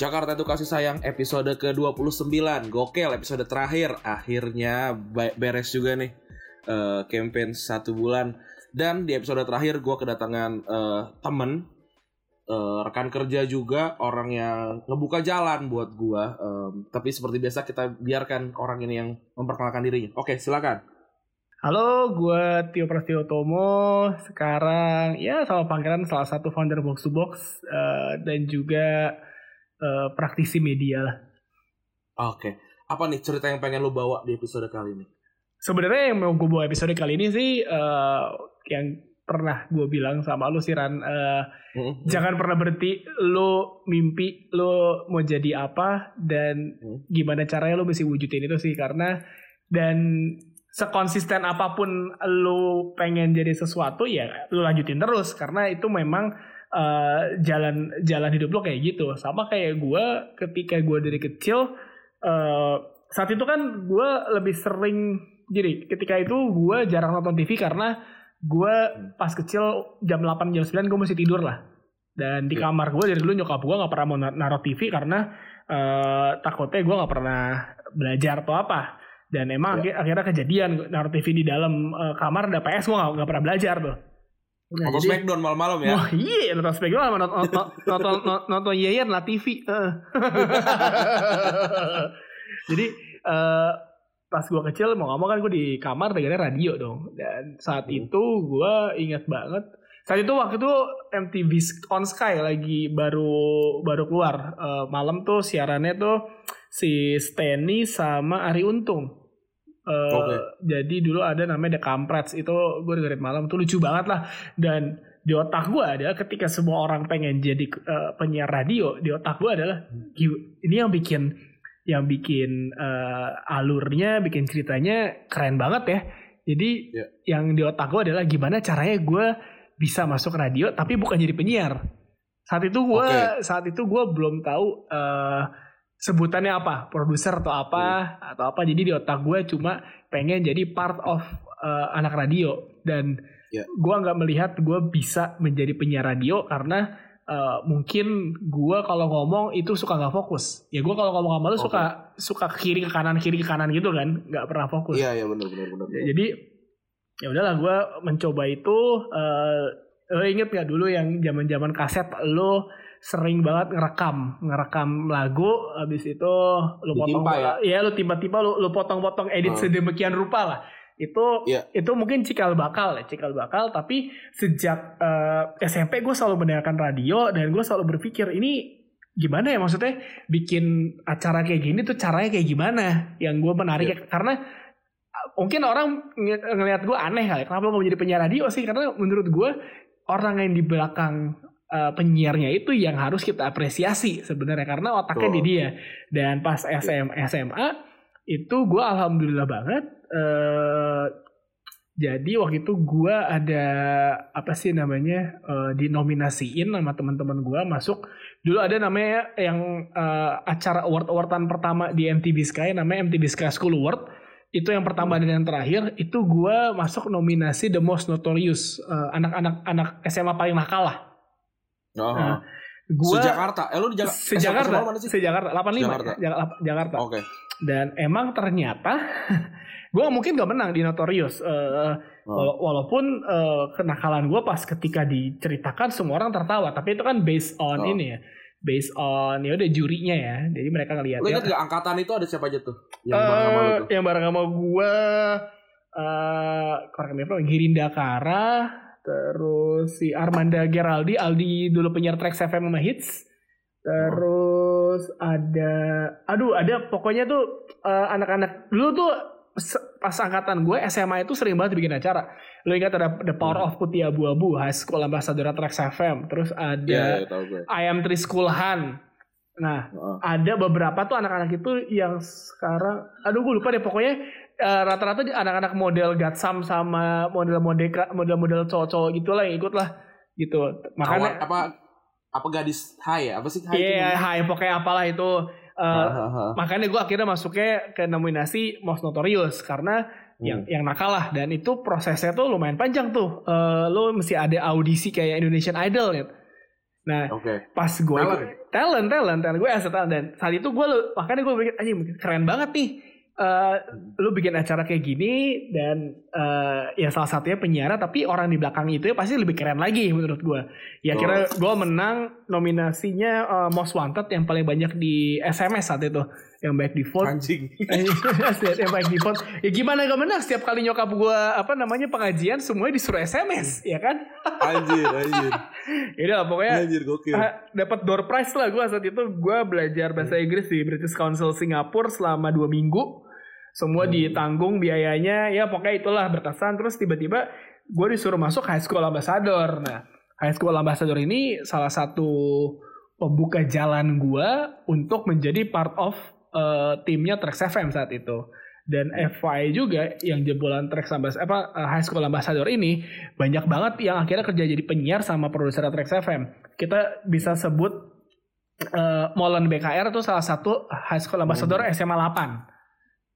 Jakarta itu kasih sayang episode ke-29. Gokil episode terakhir. Akhirnya be- beres juga nih eh, Campaign satu bulan. Dan di episode terakhir gue kedatangan eh, temen eh, Rekan kerja juga Orang yang ngebuka jalan buat gue Tapi seperti biasa kita biarkan orang ini yang memperkenalkan dirinya. Oke silakan. Halo, gue Tio Prasetyo Tomo. Sekarang ya sama panggilan salah satu founder Box to Box eh, dan juga eh, praktisi media lah. Oke Apa nih cerita yang pengen lu bawa di episode kali ini? Sebenarnya yang mau gue bawa episode kali ini sih eh, yang pernah gue bilang sama lu sih Ran, eh, Hmm, jangan pernah berhenti lu mimpi lu mau jadi apa dan Hmm. gimana caranya lu mesti wujudin itu sih karena dan sekonsisten apa pun lu pengen jadi sesuatu ya lu lanjutin terus karena itu memang eh, jalan jalan hidup lu kayak gitu sama kayak gue ketika gue dari kecil eh, saat itu kan gue lebih sering jadi ketika itu gue jarang nonton TV karena gue pas kecil jam 8 jam 9 gue masih tidur lah dan di Iya. kamar gue dari dulu nyokap gue nggak pernah mau na- naruh TV karena eh, takutnya gue nggak pernah belajar atau apa dan emang Ya. akhi- akhirnya kejadian naruh TV di dalam eh, kamar ada PS gue nggak pernah belajar tuh Nah, Nonton jadi- Smackdown malam-malam ya? Wah iya nonton Smackdown sama nonton nonton nonton, nonton, nonton Yeyen lah TV. Heeh. Jadi eh, pas gue kecil mau ngomong kan gue di kamar dengarnya radio dong. Dan saat Hmm. itu gue ingat banget. Saat itu waktu itu MTV on Sky lagi baru baru keluar Eh, malam tuh siarannya tuh si Steny sama Ari Untung. Eh, Oke. Jadi dulu ada namanya The Kamprats itu gue dengerin malam tuh lucu banget lah dan di otak gue adalah ketika semua orang pengen jadi eh, penyiar radio di otak gue adalah "Gila, ini yang bikin yang bikin eh, alurnya bikin ceritanya keren banget ya jadi Iya. yang di otak gue adalah gimana caranya gue bisa masuk radio tapi bukan jadi penyiar saat itu gue Oke. saat itu gue belum tahu eh, sebutannya apa? Produser atau apa? Atau apa? Jadi di otak gue cuma pengen jadi part of eh, anak radio. Dan Iya. gue nggak melihat gue bisa menjadi penyiar radio karena eh, mungkin gue kalau ngomong itu suka nggak fokus. Ya gue kalau ngomong sama lu Oke. suka suka ke kiri ke kanan kiri ke kanan gitu kan? Nggak pernah fokus. Iya iya benar benar benar. Ya, jadi ya udahlah gue mencoba itu eh lo inget gak dulu yang zaman zaman kaset lo sering banget ngerekam ngerekam lagu habis itu lo potong Ditimpa ya? lo tiba-tiba lo lo potong-potong edit Hmm. sedemikian rupa lah itu Iya. itu mungkin cikal bakal ya cikal bakal tapi sejak eh, SMP gue selalu mendengarkan radio dan gue selalu berpikir ini gimana ya maksudnya bikin acara kayak gini tuh caranya kayak gimana yang gue menarik Iya. ya. karena uh, mungkin orang ng- ngelihat gue aneh kali kenapa lo mau menjadi penyiar radio sih karena menurut gue orang yang di belakang uh, penyiarnya itu yang harus kita apresiasi sebenarnya karena otaknya di Betul. dia. Dan pas SM, SMA itu gue alhamdulillah banget eh jadi waktu itu gue ada apa sih namanya eh, dinominasiin sama teman-teman gue masuk. Dulu ada namanya yang eh, acara award awardan pertama di MTV Sky namanya MTV Sky School Award. Itu yang pertama dan yang terakhir itu gue masuk nominasi the most notorious anak-anak anak SMA paling nakal lah Oh, Nah, gue Sejakarta. Eh lu di Jakarta? sejakarta mana sih? sejakarta 85 Jakarta. Jakarta, Jakarta. Oke. dan emang ternyata gue mungkin gak menang di notorious Eh, Oh. Wala- walaupun eh, kenakalan gue pas ketika diceritakan semua orang tertawa tapi itu kan based on Oh. ini ya based on ya udah jurinya ya jadi mereka ngelihat Lu ya gak angkatan itu ada siapa aja tuh? Yang bareng sama lu Eh, tuh. yang bareng sama gue eh wrong, Girinda Kara terus si Armanda Geraldi Aldi dulu penyiar Trax FM sama Hits terus ada aduh ada pokoknya tuh eh, anak-anak dulu tuh pas angkatan gue SMA itu sering banget bikin acara lo ingat ada The Power Hmm. of Putih Abu-Abu High School Ambassador Trax FM terus ada Iya, iya, tahu gue. I Am Tri School Han nah Heeh. ada beberapa tuh anak-anak itu yang sekarang aduh gue lupa deh pokoknya eh, rata-rata anak-anak model Gatsam sama model-model model-model cowok-cowok gitu lah yang ikut lah gitu Kawan makanya apa apa gadis high ya? Apa sih high? iya namanya? hai pokoknya apalah itu Eh, Hahaha. makanya gue akhirnya masuknya ke nominasi Most Notorious karena yang Hmm. yang nakal lah dan itu prosesnya tuh lumayan panjang tuh Eh, lo mesti ada audisi kayak Indonesian Idol ya nah Oke. pas gue Talent. talent talent talent gue asal talent dan saat itu gue makanya gue pikir anjing keren banget nih Eh, lu bikin acara kayak gini dan eh, ya salah satunya penyiar tapi orang di belakang itu ya pasti lebih keren lagi menurut gue ya Oh. kira gue menang nominasinya eh, most wanted yang paling banyak di SMS saat itu yang baik di vote Anjing. yang baik di vote ya gimana gak menang setiap kali nyokap gue apa namanya pengajian semuanya disuruh SMS ya kan Anjir, anjir. ya udah pokoknya Anjir gokil. Ah, dapat door prize lah gue saat itu gue belajar bahasa Inggris di British Council Singapura selama dua minggu semua Hmm. ditanggung biayanya ya pokoknya itulah berkesan. Terus tiba-tiba gue disuruh masuk High School Ambassador. Nah High School Ambassador ini salah satu pembuka jalan gue untuk menjadi part of eh, timnya Trax FM saat itu. Dan FY juga yang jebolan Trax Ambassador apa eh, High School Ambassador ini banyak banget yang akhirnya kerja jadi penyiar sama produser Trax FM kita bisa sebut eh Molen BKR itu salah satu High School Ambassador SMA 8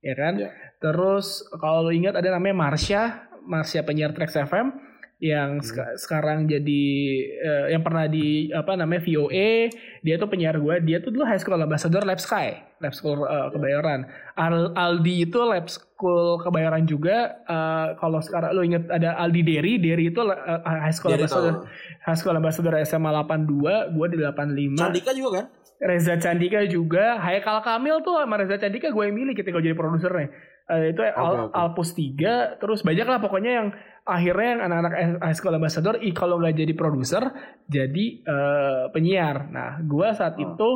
ya kan Ya. terus kalau lo ingat ada namanya Marsha Marsha penyiar Trax FM yang seka- sekarang jadi eh, yang pernah di apa namanya VOA dia tuh penyiar gue dia tuh dulu High School Ambassador Lab Sky Lab School eh, Kebayoran Al- Aldi itu Lab School Kebayoran juga eh, kalau sekarang lo ingat ada Aldi Derry Derry itu eh, High School Jadi Ambassador tahu. High School Ambassador SMA 82 gue di 85 Candika juga kan? Reza Candika juga. Haikal Kamil tuh sama Reza Candika gue yang milih ketika gue jadi produsernya. Eh, itu Al- Oke, oke. Alpus 3 terus banyak lah pokoknya yang akhirnya yang anak-anak high school ambassador i kalau nggak jadi produser jadi eh, penyiar. Nah gue saat Oh. itu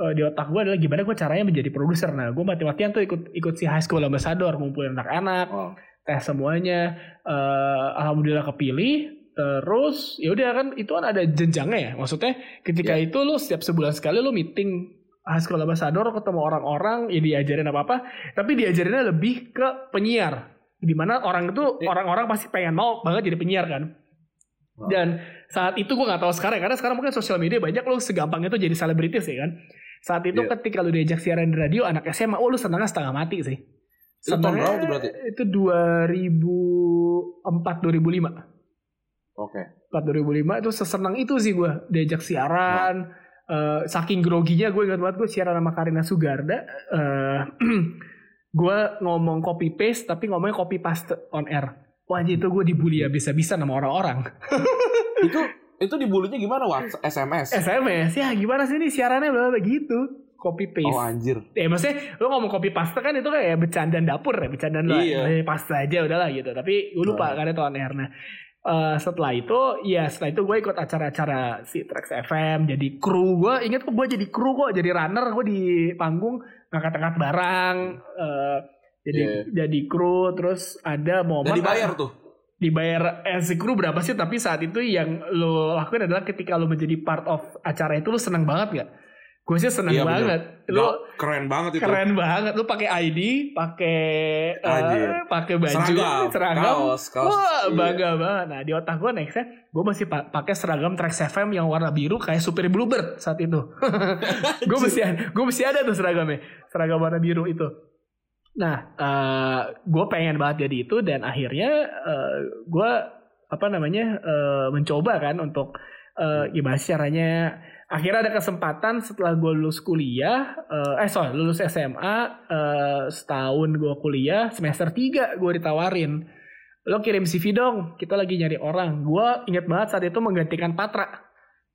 eh, di otak gue adalah gimana gue caranya menjadi produser. Nah gue mati-matian tuh ikut ikut si high school ambassador ngumpulin anak-anak Oh. tes semuanya. Eh, alhamdulillah kepilih terus ya udah kan itu kan ada jenjangnya ya maksudnya ketika Iya. itu lu setiap sebulan sekali lu meeting high school ambassador ketemu orang-orang ya diajarin apa apa tapi diajarinnya lebih ke penyiar di mana orang itu Iya. orang-orang pasti pengen mau banget jadi penyiar kan dan saat itu gue nggak tahu sekarang karena sekarang mungkin sosial media banyak lo segampang itu jadi selebritis ya kan saat itu Iya. ketika lu diajak siaran di radio anak SMA oh lu senangnya setengah mati sih Itu berapa tuh berarti? itu 2004 2005 Oke. 4 2005 itu sesenang itu sih gue diajak siaran eh, saking groginya gue ingat banget gue siaran sama Karina Sugarda eh gue ngomong copy paste tapi ngomongnya copy paste on air wah itu gue dibully habis-habisan sama orang-orang Itu itu dibulinya gimana? WhatsApp, SMS? SMS ya gimana sih ini siarannya bla bla gitu copy paste Oh anjir. Ya maksudnya lo ngomong copy paste kan itu kayak bercandaan dapur ya, bercandaan lo Iya. eh, paste aja udahlah gitu. Tapi gue lupa Nah. karena itu on air. Nah eh, setelah itu ya setelah itu gue ikut acara-acara si Trax FM jadi kru gue inget kok gue jadi kru kok jadi runner gue di panggung ngangkat-ngangkat barang eh, jadi Iya. jadi kru terus ada momen Dan dibayar tuh. dibayar as a kru berapa sih tapi saat itu yang lo lakuin adalah ketika lo menjadi part of acara itu lo seneng banget gak? Gue sih seneng Iya, bener. banget. Lo Nggak, keren banget itu. keren banget lu pakai ID pakai eh, Anjir. pakai baju Seragam, seragam kaos, kaos. wah Iya. bangga banget nah di otak gue nextnya gue masih pa- pakai seragam Trax FM yang warna biru kayak supir Bluebird saat itu gue masih gue masih ada tuh seragamnya seragam warna biru itu nah gue pengen banget jadi itu dan akhirnya gue apa namanya eh, mencoba kan untuk eh, gimana caranya akhirnya ada kesempatan setelah gue lulus kuliah eh, eh sorry lulus SMA eh, setahun gue kuliah semester 3 gue ditawarin. Lo kirim CV dong kita lagi nyari orang. Gue inget banget saat itu menggantikan Patra.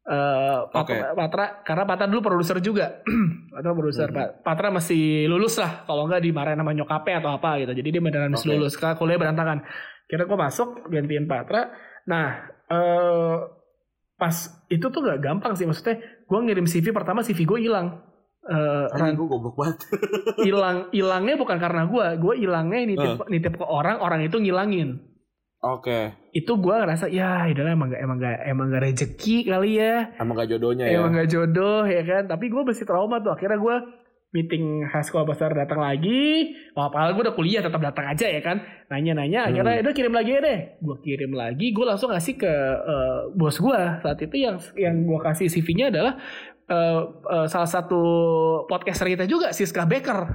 Eh, Patra, Patra karena Patra dulu produser juga. Patra produser Hmm. Patra masih lulus lah kalau nggak dimarahin sama nyokapnya atau apa gitu. Jadi dia beneran Oke. lulus karena kuliah berantakan. Kira gue masuk gantiin Patra. Nah eh pas itu tuh gak gampang sih. Maksudnya gue ngirim CV pertama CV gue hilang. Eh, Anjing gue goblok banget. hilang hilangnya bukan karena gue gue hilangnya nitip nitip ke orang orang itu ngilangin. Oke. itu gue ngerasa ya itulah emang gak emang gak emang gak rezeki kali ya. Emang gak jodohnya ya. emang gak jodoh ya kan? Tapi gue masih trauma tuh. Akhirnya gue meeting school besar datang lagi. Oh, padahal gue udah kuliah tetap datang aja ya kan? Nanya-nanya akhirnya udah kirim lagi ya deh. Gue kirim lagi gue langsung ngasih ke eh, bos gue saat itu yang yang gue kasih CV-nya adalah eh, eh, salah satu podcaster kita juga Siska Baker.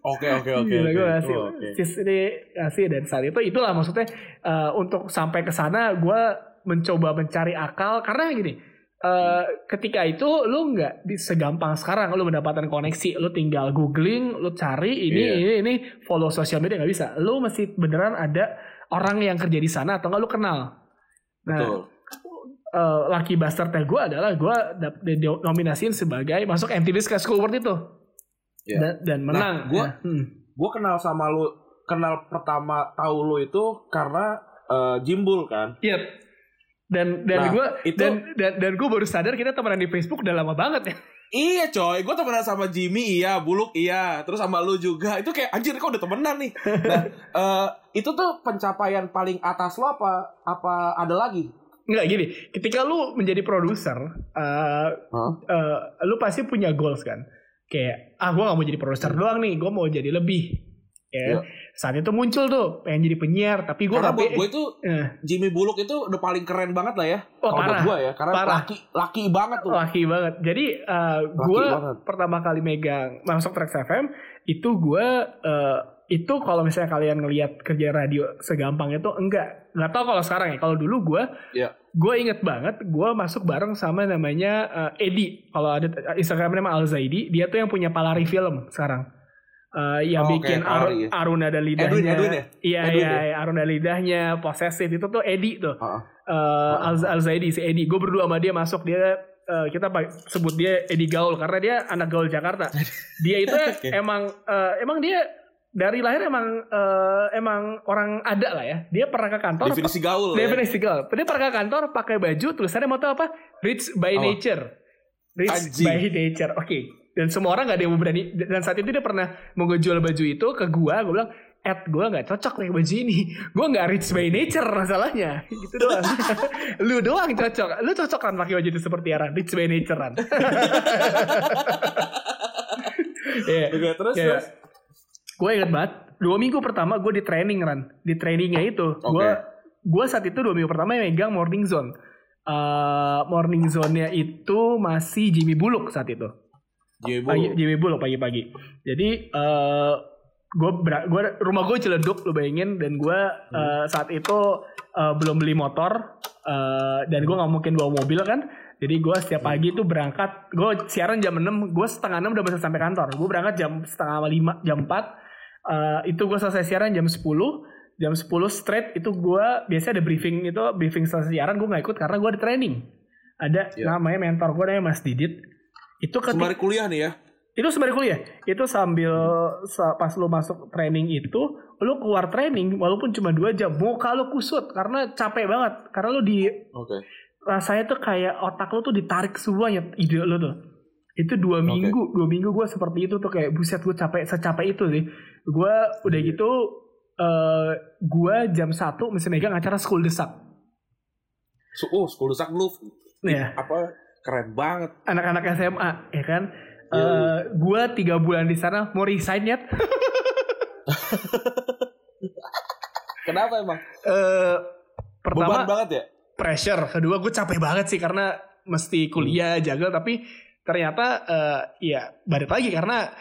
Oke oke oke. Gue ngasih Oh, oke. sis ini ngasih dan saat itu itulah maksudnya eh, untuk sampai ke sana gue mencoba mencari akal. Karena gini eh, ketika itu lu nggak segampang sekarang lu mendapatkan koneksi lu tinggal googling lu cari ini Iya. ini ini follow sosial media nggak bisa lu mesti beneran ada orang yang kerja di sana atau nggak lu kenal nah Betul. eh, lucky bastard gue adalah gue nominasiin sebagai masuk MTV Sky School Award itu Iya. dan, dan menang Nah, gua- Ya, hmm. Gue kenal sama lu, kenal pertama tahu lu itu karena eh, Jimbul kan. Iya. Dan dan Nah, gue itu- dan dan, dan gue baru sadar kita temenan di Facebook udah lama banget ya. Iya coy, gue temenan sama Jimmy iya, Buluk iya, terus sama lu juga. Itu kayak anjir kok udah temenan nih. Nah, eh, itu tuh pencapaian paling atas lo apa apa ada lagi? Enggak gini, ketika lu menjadi produser, eh Hah? eh, lu pasti punya goals kan. Kayak ah gue gak mau jadi produser doang nih, gue mau jadi lebih. Ya. Iya. Saat itu muncul tuh pengen jadi penyiar, tapi gue Karena buat gue itu eh, Jimmy Buluk itu udah paling keren banget lah ya. Oh, Kalau buat parah. gue ya, karena Parah. laki laki banget tuh. laki banget. Jadi eh, Laki gue pertama kali megang masuk Trax FM itu gue eh, itu kalau misalnya kalian ngelihat kerja radio segampang itu enggak nggak tahu kalau sekarang ya kalau dulu gue Iya. gue inget banget gue masuk bareng sama namanya eh, Edi kalau ada Instagramnya nama Al Zaidi dia tuh yang punya Palari Film sekarang Eh, yang Oh, bikin Aru- Palari ya. Aruna dan lidahnya Edwin, Edwin ya? iya Edwin iya ya? Aruna dan lidahnya posesif itu tuh Edi tuh Heeh. Eh, Al, Al Zaidi si Edi gue berdua sama dia masuk dia eh, kita sebut dia Edi Gaul karena dia anak gaul Jakarta dia itu Oke. emang eh, emang dia dari lahir emang eh, emang orang ada lah ya dia pernah ke kantor Definisi gaul ya. definisi gaul dia pernah ke kantor pakai baju tulisannya tahu apa rich by Apa? nature rich Anjing. by nature oke dan semua orang gak ada yang mau berani. Dan saat itu dia pernah mau ngejual baju itu ke gua gua bilang Ed gue gak cocok pakai baju ini. Gue gak rich by nature masalahnya. Gitu doang. Lu doang cocok. Lu cocok kan pakai baju itu seperti Aran Rich by nature kan Iya. Oke, terus Iya. terus. Gue inget banget Dua minggu pertama gue di training Ran. Di trainingnya itu. Oke. Gue gue saat itu dua minggu pertama yang megang morning zone. Eh, Morning zone-nya itu masih Jimmy Bullock saat itu pagi. Jimmy Bullock pagi-pagi. Jadi eh gue gua rumah gue celeduk lu bayangin. Dan gue eh, saat itu eh, belum beli motor eh, dan gue nggak mungkin bawa mobil kan. Jadi gue setiap pagi tuh berangkat gue siaran jam 6 gue setengah 6 udah bisa sampai kantor. Gue berangkat jam setengah 5 jam 4 Eh, itu gue selesai siaran jam 10 jam 10 straight itu gue biasanya ada briefing itu briefing selesai siaran gue nggak ikut karena gue ada training. Ada Iya. namanya mentor gue namanya Mas Didit itu ketika Sembari kuliah nih ya. itu sembari kuliah. Itu sambil sa- pas lu masuk training itu lu keluar training walaupun cuma dua jam muka lu kusut karena capek banget. Karena lu di Oke. rasanya tuh kayak otak lu tuh ditarik semuanya ide lu tuh. Itu dua minggu dua minggu gue seperti itu tuh kayak buset gue capek secapek itu sih. Gue udah gitu eh gue jam satu mesti megang acara school desak. Oh, sekolah sak lu ya apa keren banget. anak-anak SMA ya kan Iya. Eh gue tiga bulan di sana mau resign ya Kenapa emang? Eh pertama Beban banget ya? pressure kedua gue capek banget sih karena mesti kuliah jaga tapi ternyata eh, ya balik lagi karena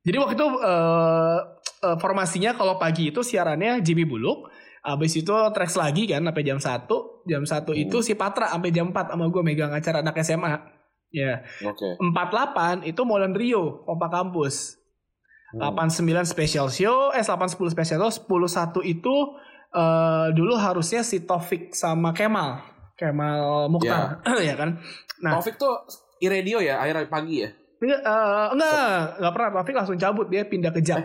jadi waktu itu eh, eh, formasinya kalau pagi itu siarannya Jimmy Buluk Abis itu tracks lagi kan sampai jam 1 Jam 1 itu si Patra sampai jam 4 sama gue megang acara anak SMA Ya Oke. 48 itu Molen Rio Kompak Kampus Hmm. 89 special show, eh 810 special show, 101 itu eh dulu harusnya si Taufik sama Kemal, Kemal Mukhtar, ya kan? Nah, Taufik tuh iradio ya, akhir pagi ya? enggak, eh, enggak, enggak pernah Taufik langsung cabut dia pindah ke Jak,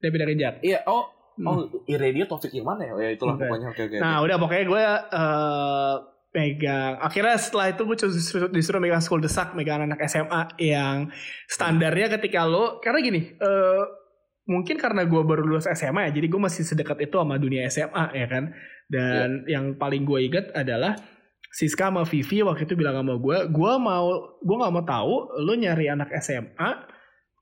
dia pindah ke Jak. Iya, oh, Hmm. oh iradio Taufik yang mana ya? Ya itulah Oke. pokoknya. Oke, oke. Nah, udah pokoknya gue eh megang akhirnya setelah itu gue disuruh, disuruh megang school desak megang anak SMA yang standarnya ketika lo karena gini uh, mungkin karena gue baru lulus SMA ya jadi gue masih sedekat itu sama dunia SMA ya kan dan yeah. yang paling gue inget adalah Siska sama Vivi waktu itu bilang sama gue gue mau gue nggak mau tahu lo nyari anak SMA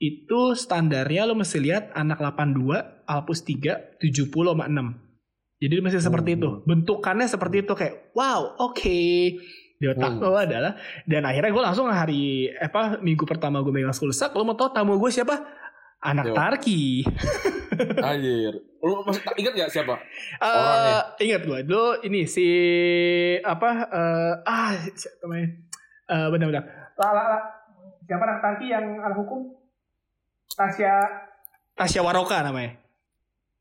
itu standarnya lo mesti lihat anak 82 Alpus 3 70 sama 6 jadi masih seperti itu. Hmm. Bentukannya seperti itu kayak wow, oke. Okay. Di otak hmm. adalah dan akhirnya gue langsung hari apa minggu pertama gue megang school sak, lo mau tau tamu gue siapa? Anak Yo. Tarki. Anjir. Lu masih ingat gak siapa? Uh, Orangnya? Ingat gue. Dulu ini si apa uh, ah siapa namanya? Uh, benar-benar. Siapa anak Tarki yang anak hukum? Tasya Tasya Waroka namanya.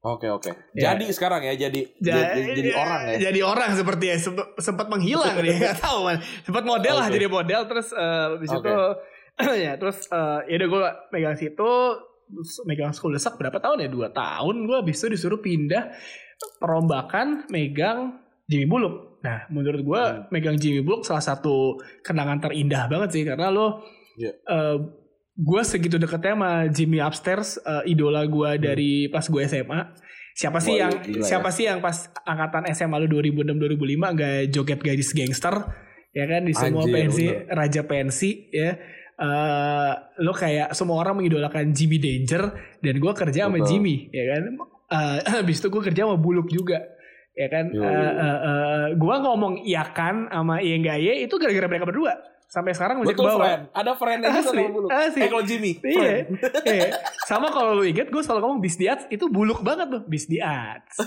Oke oke. Ya. Jadi sekarang ya jadi jadi, jadi, jadi orang ya. Jadi orang seperti ya sempat, sempat menghilang dia nggak tahu man. Sempat model okay. lah jadi model terus uh, di situ okay. ya terus uh, ya udah gue megang situ megang school desak berapa tahun ya dua tahun gue habis itu disuruh pindah perombakan megang Jimmy Buluk. Nah menurut gue hmm. megang Jimmy Buluk salah satu kenangan terindah banget sih karena lo yeah. Ya. uh, gue segitu deketnya sama Jimmy Upstairs uh, idola gue hmm. dari pas gue SMA siapa sih yang gila, siapa ya. sih yang pas angkatan SMA lu 2006 2005 gak joget gadis gangster? Ya kan di semua Anjir, pensi bener. raja pensi ya. Uh, lo kayak semua orang mengidolakan Jimmy Danger dan gue kerja sama Jimmy ya kan? Uh, habis itu gue kerja sama Buluk juga ya kan? Uh, uh, uh, gue ngomong iya kan sama iya enggak ya itu gara-gara mereka berdua sampai sekarang masih ke bawah. Friend. Ada friend aja sama buluk. Asli. Eh kalau Jimmy. Iya. iya. Sama kalau lu inget gue selalu ngomong bis diats itu buluk banget tuh bis diats.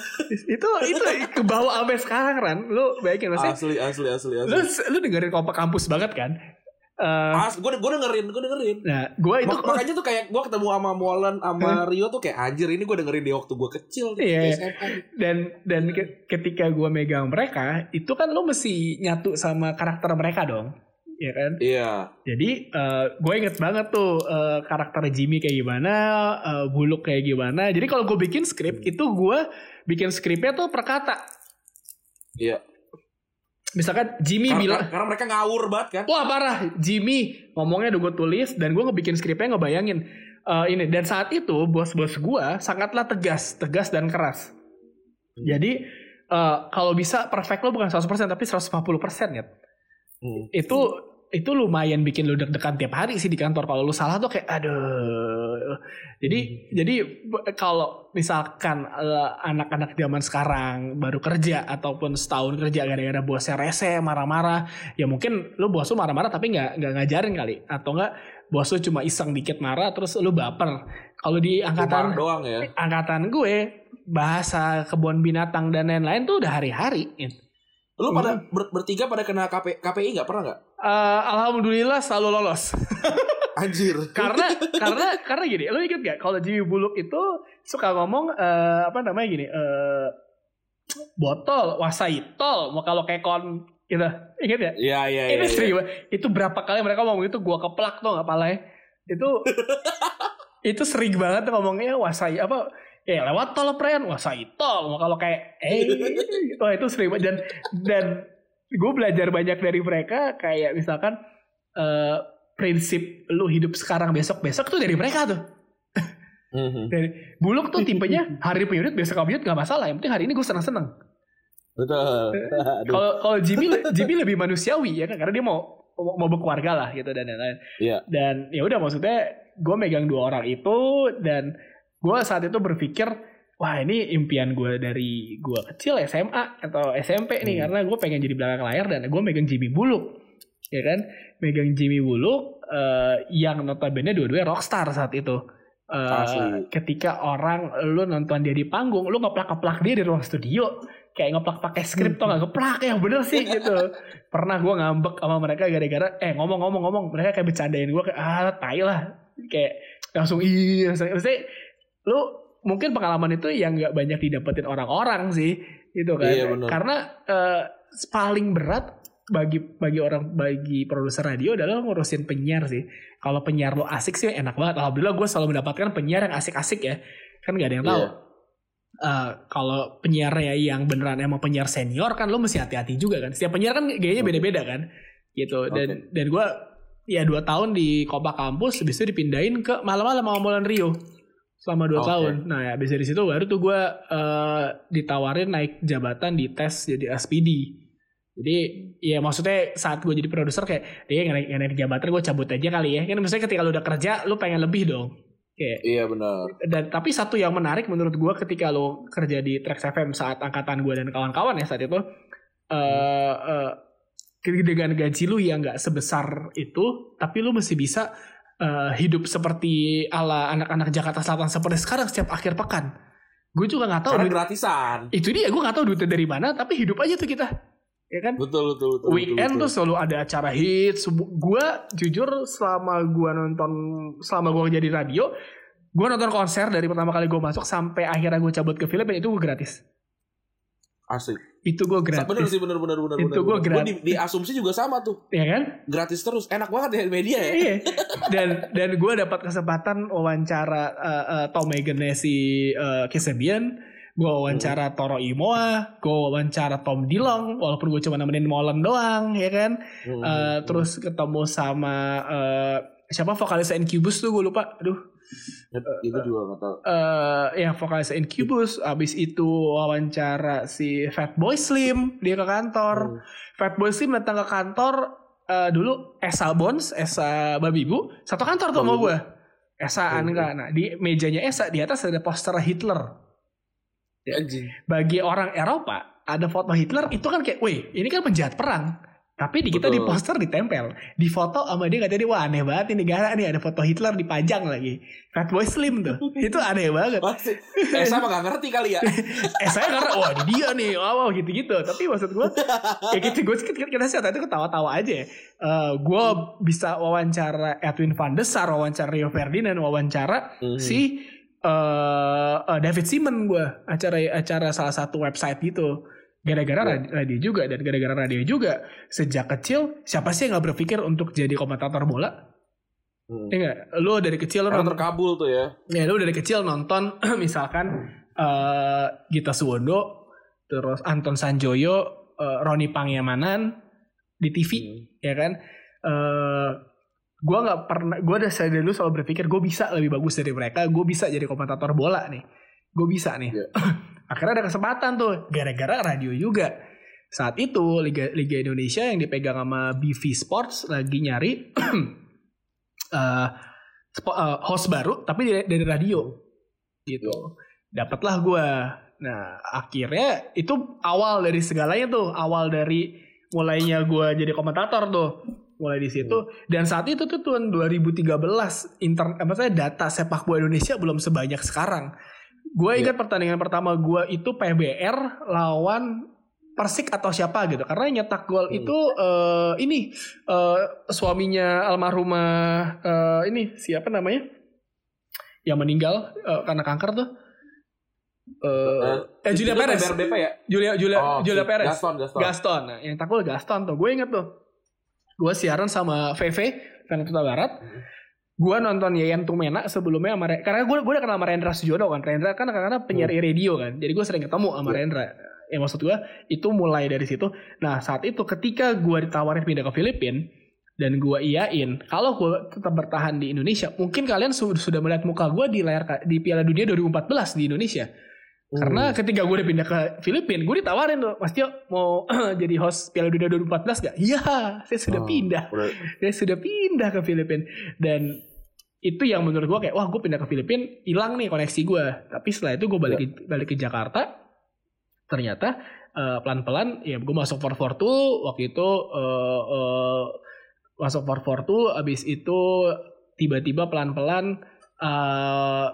itu itu ke bawah sampai sekarang Ran. Lu bayangin maksudnya. Asli asli asli asli. Lu lu dengerin kompak kampus banget kan? Uh, As, gue gue dengerin, gue dengerin. Nah, gue itu Mak makanya tuh kayak gue ketemu sama Molan sama Rio tuh kayak anjir ini gue dengerin di waktu gue kecil iya, iya. Dan dan ke, ketika gue megang mereka, itu kan lo mesti nyatu sama karakter mereka dong ya kan? Iya. Jadi uh, gue inget banget tuh uh, karakter Jimmy kayak gimana, uh, Buluk kayak gimana. Jadi kalau gue bikin skrip hmm. itu gue bikin skripnya tuh per kata. Iya. Misalkan Jimmy karena, bilang karena mereka ngawur banget kan? Wah parah, Jimmy ngomongnya udah gue tulis dan gue ngebikin skripnya ngebayangin uh, ini dan saat itu bos-bos gue sangatlah tegas, tegas dan keras. Hmm. Jadi uh, kalau bisa perfect lo bukan 100% tapi 150% ya. Hmm. Itu itu lumayan bikin lu deg-degan tiap hari sih di kantor kalau lu salah tuh kayak aduh jadi hmm. jadi kalau misalkan uh, anak-anak zaman sekarang baru kerja ataupun setahun kerja gara-gara bosnya rese marah-marah ya mungkin lu bos lu marah-marah tapi nggak nggak ngajarin kali atau enggak bos lu cuma iseng dikit marah terus lu baper kalau di angkatan doang ya angkatan gue bahasa kebun binatang dan lain-lain tuh udah hari-hari gitu. Lu pada hmm. ber bertiga pada kena KP KPI nggak pernah nggak? Uh, Alhamdulillah selalu lolos. Anjir. karena karena karena gini, lu inget gak kalau Jimmy Buluk itu suka ngomong uh, apa namanya gini, uh, botol, wasaitol, mau kalau kayak kon gitu, inget ya? Iya iya iya. Ini ya, sering ya. Itu berapa kali mereka ngomong itu gua keplak tuh nggak palanya. Itu itu sering banget ngomongnya wasai apa ya lewat tol pren. Wah saya tol kalau kayak eh wah itu sering dan dan gue belajar banyak dari mereka. Kayak misalkan uh, prinsip lu hidup sekarang besok besok tuh dari mereka tuh. Mm-hmm. dari buluk tuh tipenya hari penyudut besok penyudut gak masalah. Yang penting hari ini gue senang senang betul kalau kalau Jimmy Jimmy lebih manusiawi ya kan? Karena dia mau mau berkeluarga lah gitu dan lain-lain. Yeah. dan ya udah maksudnya gue megang dua orang itu dan gue saat itu berpikir wah ini impian gue dari gue kecil SMA atau SMP nih hmm. karena gue pengen jadi belakang layar dan gue megang Jimmy Buluk ya kan? Megang Jimmy Buluk uh, yang notabene dua-duanya rockstar saat itu. Uh, ketika orang lu nonton dia di panggung lu ngeplak-ngeplak dia di ruang studio. Kayak ngeplak pakai skrip tuh nggak? Ngeplak yang bener sih gitu. Pernah gue ngambek sama mereka gara-gara eh ngomong-ngomong-ngomong mereka kayak bercandain gue kayak ah tai lah. Kayak langsung iya maksudnya lu mungkin pengalaman itu yang nggak banyak didapetin orang-orang sih itu kan. Iya, karena uh, paling berat bagi bagi orang bagi produser radio adalah ngurusin penyiar sih. Kalau penyiar lo asik sih enak banget. Alhamdulillah gue selalu mendapatkan penyiar yang asik-asik ya. Kan gak ada yang tahu. Yeah. uh, kalau penyiarnya yang beneran emang penyiar senior kan lo mesti hati-hati juga kan. Setiap penyiar kan gayanya beda-beda kan, gitu. Dan dan gue ya dua tahun di Kompak Kampus, habis itu dipindahin ke malam-malam Molan Rio selama dua Oke. tahun. Nah ya habis dari situ baru tuh gue uh, ditawarin naik jabatan di tes jadi SPD. Jadi ya maksudnya saat gue jadi produser kayak dia nggak naik, naik jabatan gue cabut aja kali ya. Kan maksudnya ketika lu udah kerja lu pengen lebih dong. Kayak Iya benar. dan tapi satu yang menarik menurut gue ketika lo kerja di Trax FM saat angkatan gue dan kawan-kawan ya saat itu eh eh, dengan gaji lu yang nggak sebesar itu tapi lu masih bisa eh, hidup seperti ala anak-anak Jakarta Selatan seperti sekarang setiap akhir pekan gue juga nggak tahu Karena duit- gratisan. itu dia gue nggak tahu duitnya dari mana tapi hidup aja tuh kita ya kan Betul betul betul. weekend tuh selalu ada acara hits. Gue jujur selama gue nonton, selama gue jadi radio, gue nonton konser dari pertama kali gue masuk sampai akhirnya gue cabut ke Filipina itu gue gratis. asik. Itu gue Bener gratis. sih bener bener bener. Itu bener, gua bener. gratis. di, di asumsi juga sama tuh. Ya kan? Gratis terus. Enak banget ya media ya. Iya. Dan dan gue dapat kesempatan wawancara uh, uh, Tom Megan si uh, Kesebian. Gue wawancara Toro Imoa, gue wawancara Tom Dilong, walaupun gue cuma nemenin Molen doang, ya kan? Hmm, Eh, hmm. terus ketemu sama eh, siapa vokalis Incubus tuh gue lupa aduh itu juga nggak tahu. eh ya vokalis Incubus abis itu wawancara si Fatboy Slim dia ke kantor Hmm. Fatboy Slim datang ke kantor eh, dulu Esa Bones Esa Babibu satu kantor tuh sama gue Esa Hmm. Anka nah di mejanya Esa di atas ada poster Hitler Anjing. bagi orang Eropa ada foto Hitler itu kan kayak, wih ini kan penjahat perang. Tapi di kita di poster ditempel, di foto sama dia katanya wah aneh banget ini negara nih ada foto Hitler dipajang lagi. Fatboy Slim tuh, itu aneh banget. Masih. Eh sama gak ngerti kali ya. eh saya karena wah ini dia nih, wow, wow gitu-gitu. Tapi maksud gue, ya gitu gue kita, kita sih waktu itu ketawa-tawa aja. Eh gue bisa wawancara Edwin van der Sar, wawancara Rio Ferdinand, wawancara Hmm. si eh eh, David Simon gue acara acara salah satu website gitu gara-gara Ya. radi- radio juga dan gara-gara radio juga sejak kecil siapa sih yang nggak berpikir untuk jadi komentator bola Hmm. ya nggak lo dari kecil lo nonton terkabul tuh ya. ya lo dari kecil nonton misalkan eh Gita Suwondo terus Anton Sanjoyo eh, Roni Pangyamanan di TV Hmm. ya kan eh gue nggak pernah gue udah dari dulu selalu berpikir gue bisa lebih bagus dari mereka gue bisa jadi komentator bola nih gue bisa nih Iya. akhirnya ada kesempatan tuh gara-gara radio juga. Saat itu liga liga Indonesia yang dipegang sama BV Sports lagi nyari eh, host baru tapi dari, dari radio. Gitu. Dapatlah gue nah akhirnya itu awal dari segalanya tuh. Awal dari mulainya gue jadi komentator tuh. Mulai di situ. Dan saat itu tuh tahun 2013 intern apa saya data sepak bola Indonesia belum sebanyak sekarang gue ingat pertandingan pertama gue itu PBR lawan Persik atau siapa gitu. Karena yang nyetak gol Hmm. itu eh, ini eh, suaminya almarhumah eh, ini siapa namanya? Yang meninggal eh, karena kanker tuh. Eh eh, Julia Perez. BRBP ya? Julia Julia Oh, Julia Perez. Gaston, Gaston. Gaston. Nah, yang tak gol Gaston tuh. Gue inget tuh. Gue siaran sama VV Venezuela Barat. Hmm. Gue nonton Yayan Tumena sebelumnya sama Re- karena gue gue udah kenal sama Rendra Sujono kan. Rendra kan karena penyiar Hmm. radio kan. Jadi gue sering ketemu sama Iya. Rendra. Ya maksud gue itu mulai dari situ. Nah saat itu ketika gue ditawarin pindah ke Filipina dan gue iyain kalau gue tetap bertahan di Indonesia mungkin kalian su- sudah melihat muka gue di layar di Piala Dunia 2014 di Indonesia karena Hmm. ketika gue udah pindah ke Filipina, gue ditawarin tuh, Mas Tio mau jadi host Piala Dunia 2014 gak? Iya, saya sudah Oh, pindah. udah- Saya sudah pindah ke Filipina. Dan itu yang menurut gue kayak, wah gue pindah ke Filipina, hilang nih koneksi gue. Tapi setelah itu gue balik, ke- balik ke Jakarta, ternyata eh, pelan-pelan ya gue masuk 442 waktu itu eh, eh, masuk 442 abis itu tiba-tiba pelan-pelan eh,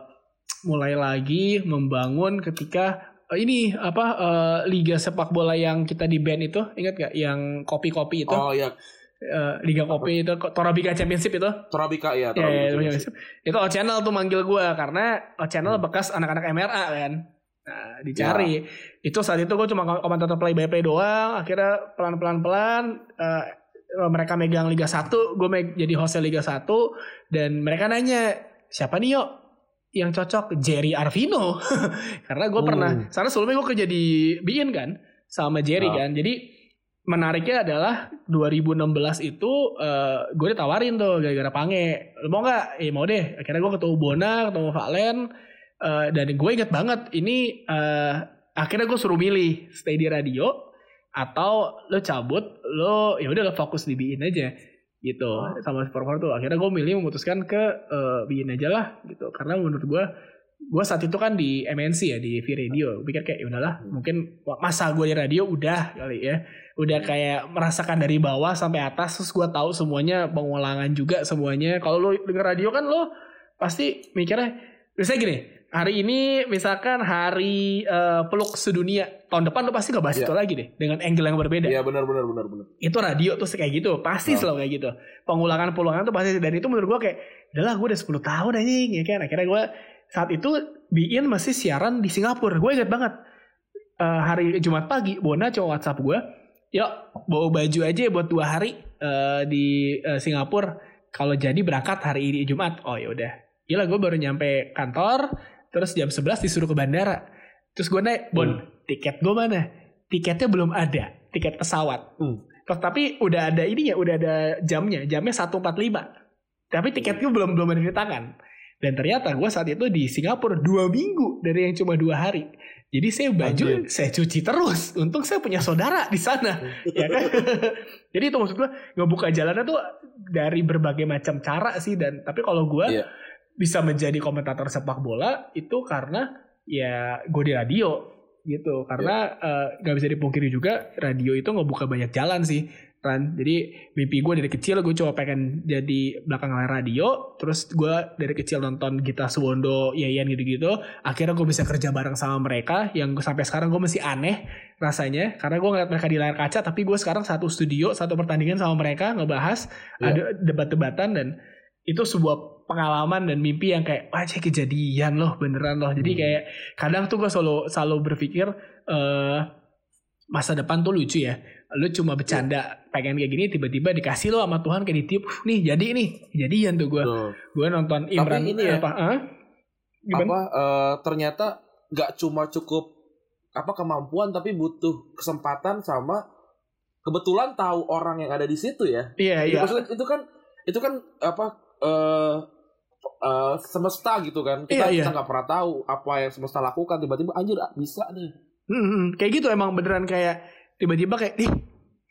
mulai lagi membangun ketika eh, ini apa eh, liga sepak bola yang kita di band itu ingat gak yang kopi-kopi itu Oh ya, Eh, liga kopi itu Torabika Championship itu Torabika ya. Ya, Torabika ya, ya, sih. itu O Channel tuh manggil gue karena O Channel Hmm. bekas anak-anak MRA kan. Nah, Ya. dicari. Itu saat itu gue cuma komentator play by play doang. Akhirnya pelan-pelan pelan eh, mereka megang Liga 1, gue meg- jadi hostnya Liga 1 dan mereka nanya, "Siapa nih, Yo?" Yang cocok Jerry Arvino. Karena gue pernah Hmm. karena sebelumnya gue kerja di kan sama Jerry Ah. kan. Jadi menariknya adalah 2016 itu eh, gue ditawarin tuh gara-gara pange. Lo mau nggak? Eh mau deh. Akhirnya gue ketemu Bona ketemu Valen eh, dan gue inget banget ini eh, akhirnya gue suruh milih stay di radio atau lo cabut lo ya udah lo fokus di Bein aja gitu. Sama Superpower tuh akhirnya gue milih memutuskan ke eh, Bein aja lah gitu. Karena menurut gue gue saat itu kan di MNC ya di V Radio. Gue pikir kayak ya udahlah mungkin wah, masa gue di radio udah kali ya. Udah kayak merasakan dari bawah sampai atas terus gue tahu semuanya pengulangan juga semuanya. Kalau lo denger radio kan lo pasti mikirnya misalnya gini hari ini misalkan hari eh, peluk sedunia. Tahun depan lo pasti nggak bahas Iya. itu lagi deh dengan angle yang berbeda. Iya benar benar benar benar. itu radio tuh kayak gitu pasti Oh. selalu kayak gitu. Pengulangan pengulangan tuh pasti dan itu menurut gue kayak udahlah gue udah 10 tahun anjing. Ya kan? Akhirnya gue saat itu Biin masih siaran di Singapura. Gue inget banget Eh, hari Jumat pagi Bona coba WhatsApp gue yuk bawa baju aja buat dua hari eh, di eh, Singapura. Kalau jadi berangkat hari ini Jumat. Oh ya udah. Gila gue baru nyampe kantor terus jam 11 disuruh ke bandara terus gue naik Bon tiket gue mana tiketnya belum ada tiket pesawat Hmm. Terus tapi udah ada ininya, udah ada jamnya, jamnya 145. Tapi tiketnya belum belum ada di tangan. Dan ternyata gue saat itu di Singapura dua minggu dari yang cuma dua hari. Jadi saya baju Anjir. saya cuci terus. Untung saya punya saudara di sana, ya kan? Jadi itu maksud gue ngebuka jalannya tuh dari berbagai macam cara sih. Dan tapi kalau gue Iya. Bisa menjadi komentator sepak bola itu karena ya gue di radio gitu. Karena eh, nggak bisa dipungkiri juga radio itu ngebuka banyak jalan sih Ran. Jadi mimpi gue dari kecil gue coba pengen jadi belakang layar radio terus gue dari kecil nonton Gita Suwondo Yayan gitu-gitu akhirnya gue bisa kerja bareng sama mereka yang sampai sekarang gue masih aneh rasanya. Karena gue ngeliat mereka di layar kaca tapi gue sekarang satu studio satu pertandingan sama mereka ngebahas Iya. ada debat-debatan dan itu sebuah pengalaman dan mimpi yang kayak wah cek kejadian loh beneran loh jadi Hmm. kayak kadang tuh gue selalu selalu berpikir eh masa depan tuh lucu ya lu cuma bercanda pengen kayak gini tiba-tiba dikasih lo sama Tuhan kayak ditiup "Uh, nih jadi nih jadian tuh gue gue nonton Imran ini ya, apa ah? Gimana? Apa eh, ternyata nggak cuma cukup apa kemampuan tapi butuh kesempatan sama kebetulan tahu orang yang ada di situ ya. iya Iya, iya maksudnya itu kan itu kan apa eh eh, semesta gitu kan. Kita Iya, iya. kita nggak pernah tahu apa yang semesta lakukan tiba-tiba anjir ah, bisa nih. Hmm, hmm. kayak gitu emang beneran kayak tiba-tiba kayak nih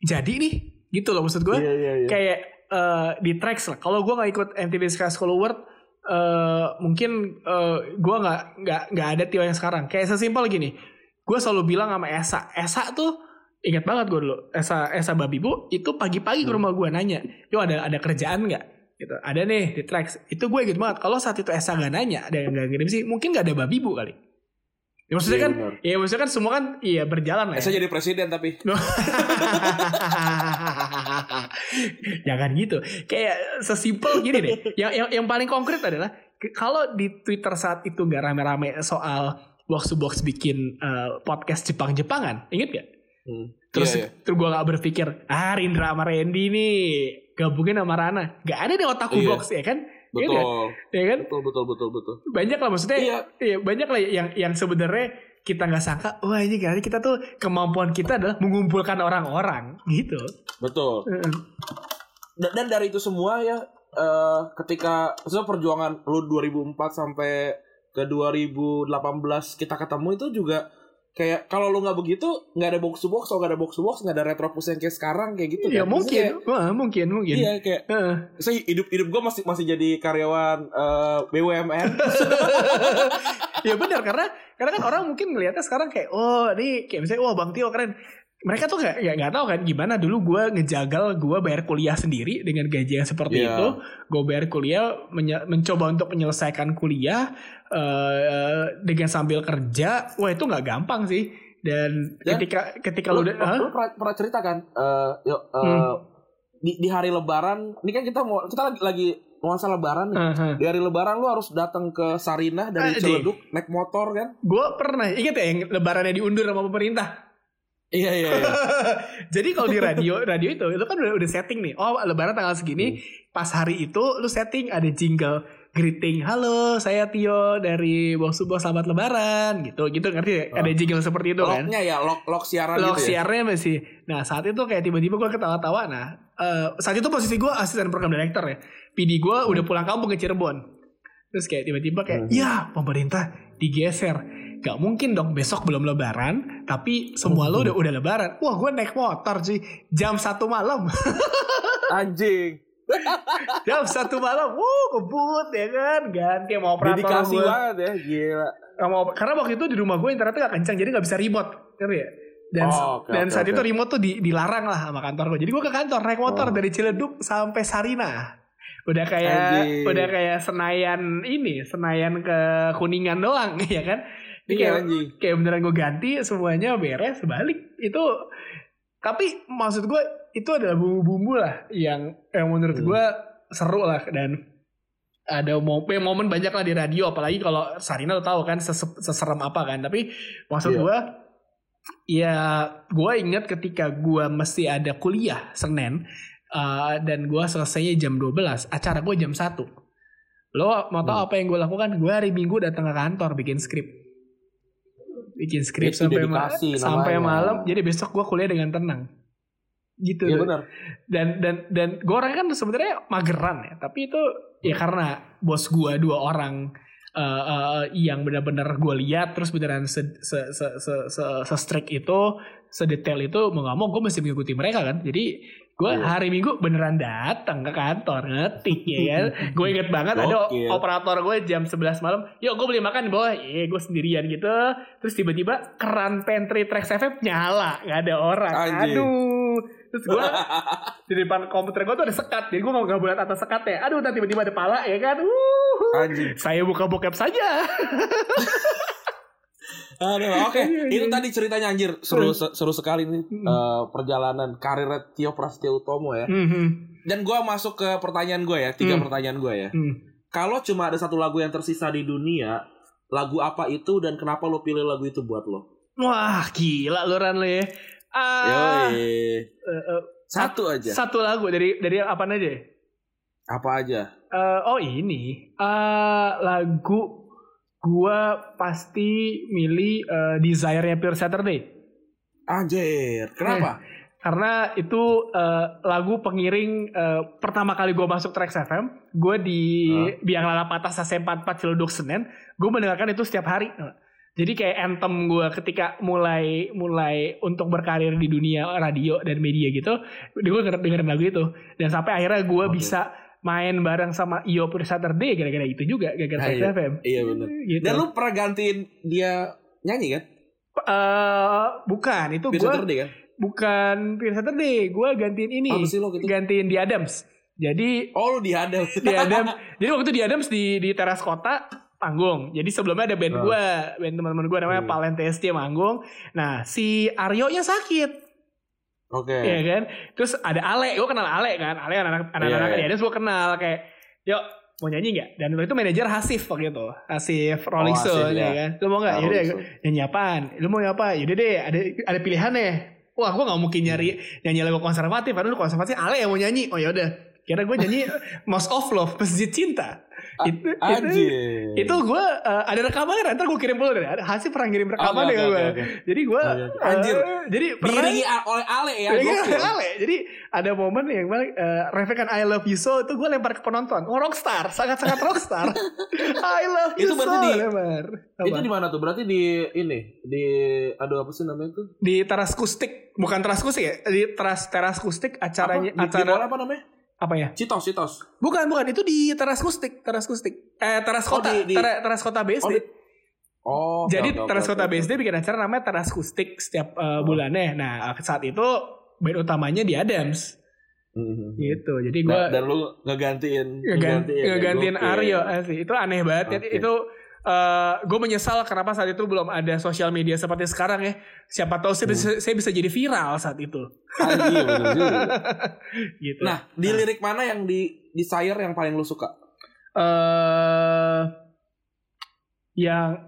jadi nih gitu loh maksud gue Iya iya iya. kayak eh, di tracks lah. Kalau gue nggak ikut MTV Sky School Award, eh, mungkin eh, gue nggak nggak nggak ada Tio yang sekarang. Kayak sesimpel gini, gue selalu bilang sama Esa, Esa tuh ingat banget gue dulu, Esa Esa Babi Bu itu pagi-pagi ke Hmm. rumah gue nanya, yo ada ada kerjaan nggak? Gitu. Ada nih di tracks. Itu gue inget banget. Kalau saat itu Esa nggak nanya, ada yang nggak ngirim sih, mungkin nggak ada Babi Bu kali. Ya, maksudnya Iya, kan, benar. ya maksudnya kan semua kan iya berjalan lah. ya. Eh, saya jadi presiden tapi Jangan gitu. Kayak sesimpel gini deh. Yang yang, yang paling konkret adalah kalau di Twitter saat itu nggak rame-rame soal box to box bikin eh, podcast Jepang-Jepangan, inget gak? Hmm. Terus Iya, iya. terus gue gak berpikir, ah Rindra sama Randy nih gabungin sama Rana. Gak ada di otakku Iya. box ya kan? Iya betul Ya kan? betul betul betul betul. Banyak lah maksudnya. Iya. Iya, banyak lah yang yang sebenarnya kita nggak sangka, wah ini kali kita tuh kemampuan kita adalah mengumpulkan orang-orang gitu. Betul. Dan, dan dari itu semua ya eh, ketika maksudnya perjuangan lu 2004 sampai ke 2018 kita ketemu itu juga kayak kalau lu nggak begitu nggak ada box to box kalau nggak ada box to box nggak ada retropus yang kayak sekarang kayak gitu Ya kan. mungkin, Maksudnya Wah, mungkin, mungkin. kayak- iya kayak Heeh. saya hidup hidup gue masih masih jadi karyawan eh, BUMN ya benar karena karena kan orang mungkin ngelihatnya sekarang kayak oh ini kayak misalnya wah bang Tio keren mereka tuh nggak nggak nggak tahu kan gimana dulu gue ngejagal gue bayar kuliah sendiri dengan gaji yang seperti Iya. itu gue bayar kuliah mencoba untuk menyelesaikan kuliah eh, dengan sambil kerja wah itu nggak gampang sih dan, Dan- ketika ketika lu, lu, lu pernah, pernah cerita kan eh, yuk, eh, Hmm. di, di hari lebaran ini kan kita mau kita lagi lagi nuansa lebaran nih Aha. di hari lebaran lu harus datang ke Sarinah dari Aduh. Ciledug naik motor kan gue pernah inget ya yang lebarannya diundur sama pemerintah iya iya iya Jadi kalau di radio, radio itu, itu kan udah, udah setting nih. Oh, lebaran tanggal segini, pas hari itu lu setting ada jingle greeting, halo saya Tio dari Bos Subuh Selamat Lebaran gitu gitu ngerti Oh. ada jingle seperti itu kan. Lognya ya, log, log siaran Log gitu ya. siarnya masih. Nah saat itu kayak tiba-tiba gue ketawa-tawa. Nah eh, saat itu posisi gue asisten program director ya. PD gue udah pulang kampung ke Cirebon. Terus kayak tiba-tiba kayak, Hmm. ya pemerintah digeser. Gak mungkin dong besok belum lebaran, tapi semua lo udah udah lebaran. Wah gue naik motor sih jam satu malam, Anjing. jam satu malam, wuh kebut ya kan, ganti sama operator Dedikasi gue. banget ya, gila. Op- karena waktu itu di rumah gue internetnya gak kencang, jadi gak bisa remote, ngerti ya? Dan, Oh, oke, dan oke, saat oke. itu remote tuh di- dilarang lah sama kantor gue. Jadi gue ke kantor naik motor Oh. dari Ciledug sampai Sarina. Udah kayak Anjing. udah kayak Senayan ini, Senayan ke Kuningan doang ya kan? Iya, kayak, anjing. kayak beneran gue ganti semuanya beres balik itu tapi maksud gue itu adalah bumbu-bumbu lah yang yang menurut Hmm. gue seru lah dan ada momen, momen banyak lah di radio apalagi kalau Sarina lo tahu kan sese- seserem apa kan tapi maksud Iya. gue ya gue inget ketika gue mesti ada kuliah Senin uh, dan gue selesainya jam 12 acara gue jam 1 lo mau tahu Hmm. apa yang gue lakukan gue hari minggu datang ke kantor bikin skrip bikin skrip sampai ma- dedikasi sampai malam. Jadi besok gue kuliah dengan tenang. Gitu. Tuh. benar. dan dan dan gue orangnya kan sebenarnya mageran ya. Tapi itu ya karena bos gue dua orang eh, eh, yang benar-benar gue lihat terus beneran se se se se, se, se strict itu sedetail itu mau gak mau gue mesti mengikuti mereka kan. Jadi gue Iya. hari minggu beneran datang ke kantor ngetik ya kan? Gue inget banget ada Gokil. operator gue jam 11 malam yuk gue beli makan di bawah. Iya gue sendirian gitu. Terus tiba-tiba keran pantry Trax FM nyala nggak ada orang. Anjing. aduh. Terus gue di depan komputer gue tuh ada sekat jadi gue mau gabung atas sekatnya. Aduh nanti tiba-tiba ada pala ya kan? Uh, saya buka bokep saja Aduh, oke. Itu tadi ceritanya anjir. Seru se- seru sekali nih Hmm. eh, perjalanan karir Tio Prasetyo Utomo ya. Mhm. Dan gua masuk ke pertanyaan gue ya, tiga Hmm. pertanyaan gue ya. Hmm. Kalau cuma ada satu lagu yang tersisa di dunia, lagu apa itu dan kenapa lo pilih lagu itu buat lo? wah gila lu Ran lu ya ah Yoi. eh, eh, Satu aja. satu lagu dari dari apa aja Apa aja? Eh, oh ini eh lagu gua pasti milih eh, Desire-nya Pure Saturday Anjir. Kenapa? karena itu eh, lagu pengiring eh, pertama kali gue masuk Trax FM gue di Biang Lala Patas AC44 Ciledug Senen gue mendengarkan itu setiap hari jadi kayak anthem gue ketika mulai mulai untuk berkarir di dunia radio dan media gitu gue denger, dengerin lagu itu dan sampai akhirnya gue Oke. bisa main bareng sama Io Pure Saturday gara-gara itu juga gara-gara Ah, Trax iya. FM Iya benar. gitu. Dan lu pernah gantiin dia nyanyi kan? Eh, bukan itu gue kan? bukan Pure Saturday gue gantiin ini Apa sih lo gitu? gantiin di Adams. Jadi Oh lu dihadal. di Adams, jadi waktu itu di Adams di di teras kota panggung. Jadi sebelumnya ada band Oh. gue, band teman-teman gue namanya Hmm. Palen TST manggung. Nah si Aryo nya sakit, Oke. ya kan. Terus ada Ale, gue kenal Ale kan. Ale anak-anak anak-anak Iya, di iya. Adams gue kenal kayak, yuk mau nyanyi nggak? Dan waktu itu manajer Hasif waktu itu, Hasif Rolling Oh, Stone ya. kan. Lu mau nggak? Ah, Yaudah nyanyi apaan? Lu mau apa? Yaudah deh, ada ada pilihan deh. Wah, gue gak mungkin nyari nyanyi lagu konservatif. Lu konservatif, Ale yang mau nyanyi. Oh yaudah. Kira gue nyanyi Most of Love, Masjid Cinta. itu, itu, itu gue uh, ada rekamannya. Ntar gue kirim dulu deh. Ada hasil pernah ngirim rekaman ke oke, gue. oke, oke. Jadi gue. Anjir. uh, jadi pernah Diiringi oleh Ale ya. Iya, gokil. Ale. Jadi ada momen yang uh, refrekan I love you so itu gue lempar ke penonton. Oh rockstar, sangat-sangat rockstar. I love you Itu so. di- lempar. Itu di mana tuh? Berarti di ini di aduh apa sih namanya tuh? di teras kustik bukan teras kustik ya di teras teras kustik acaranya apa? Di, di acara mall apa namanya? Apa ya Citos, Citos. bukan bukan itu di teras kustik teras kustik eh teras Oh, kota di- di- Tera- teras kota BSD Oh, di- Oh, jadi oke, teras oke, kota oke. BSD bikin acara namanya teras kustik setiap uh, bulannya nah saat itu band utamanya di Adams Mhm. gitu jadi Nah, gue dan lu ngegantiin ngegantiin, ngegantiin. Aryo asli itu aneh banget ya. Oke. Itu gue menyesal kenapa saat itu belum ada sosial media seperti sekarang ya. Siapa tahu saya, Hmm. bisa, saya bisa jadi viral saat itu. Ah, bener gitu. Nah, di lirik mana yang di Desire yang paling lu suka? eh yang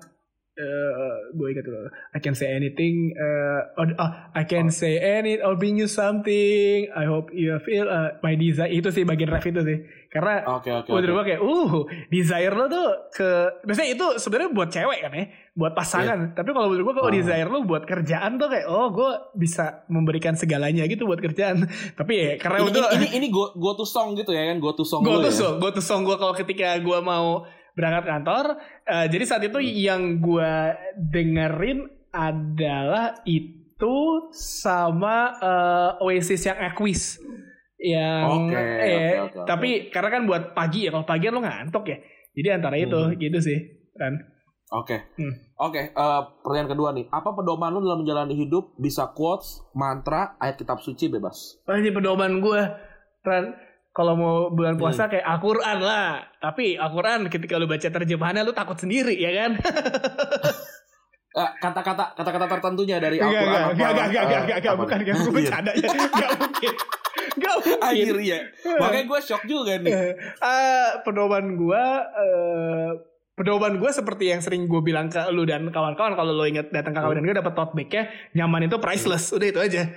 eh gue ingat dulu. I can say anything. Uh, or, oh, I can say any or bring you something. I hope you feel uh, my desire. Itu sih bagian ref itu sih. Karena Oke oke. menurut oke. gue kayak, uh, desire lo tuh ke, biasanya itu sebenarnya buat cewek kan ya, buat pasangan. Tapi kalau menurut gue kalau Ah. desire lo buat kerjaan tuh kayak, oh gue bisa memberikan segalanya gitu buat kerjaan. Tapi ya karena Ini, udah, ini, ini, ini go, go to song gitu ya kan, go to song gue lu tuh ya. so, gue tuh song gue kalau ketika gue mau berangkat kantor. eh, jadi saat itu Hmm. yang gue dengerin adalah itu sama eh, Oasis yang Aquis yang Oke, eh, oke, oke. tapi karena kan buat pagi ya kalau pagi lo ngantuk ya jadi antara itu Hmm. gitu sih kan Oke. Hmm. Oke, eh, pertanyaan kedua nih. Apa pedoman lu dalam menjalani hidup? Bisa quotes, mantra, ayat kitab suci bebas. oh, ini pedoman gue kan kalau mau bulan Hmm. puasa kayak Al-Quran lah tapi Al-Quran ketika lu baca terjemahannya lu takut sendiri ya kan Eh, kata-kata kata-kata tertentunya dari Al-Qur'an enggak, enggak, enggak, enggak, enggak, enggak, bukan, enggak, gue Anjir. bercanda aja, enggak mungkin, enggak mungkin. Anjir ya. Makanya gue shock juga nih. Eh, pedoman gue, eh, pedoman gue seperti yang sering gue bilang ke lu dan kawan-kawan kalau lo inget datang ke Hmm. kawan gue dapat tote bag-nya nyaman itu priceless, udah itu aja.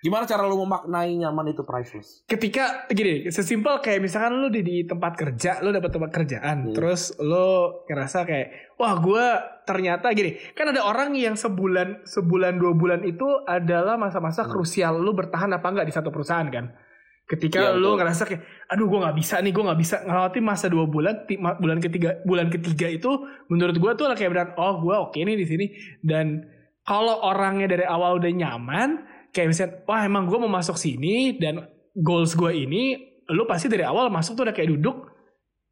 Gimana cara lu memaknai nyaman itu priceless? Ketika gini, sesimpel kayak misalkan lu di, di tempat kerja, lu dapat tempat kerjaan, Hmm. terus lu ngerasa kayak, wah gue ternyata gini, kan ada orang yang sebulan, sebulan dua bulan itu adalah masa-masa Hmm. krusial lu bertahan apa enggak di satu perusahaan kan. Ketika Iya, lu betul. ngerasa kayak, aduh gue nggak bisa nih, gue nggak bisa ngelewatin masa dua bulan, bulan ketiga, bulan ketiga itu menurut gue tuh kayak benar, oh gue oke nih di sini. Dan kalau orangnya dari awal udah nyaman, kayak misalnya, wah emang gue mau masuk sini dan goals gue ini, lu pasti dari awal masuk tuh udah kayak duduk,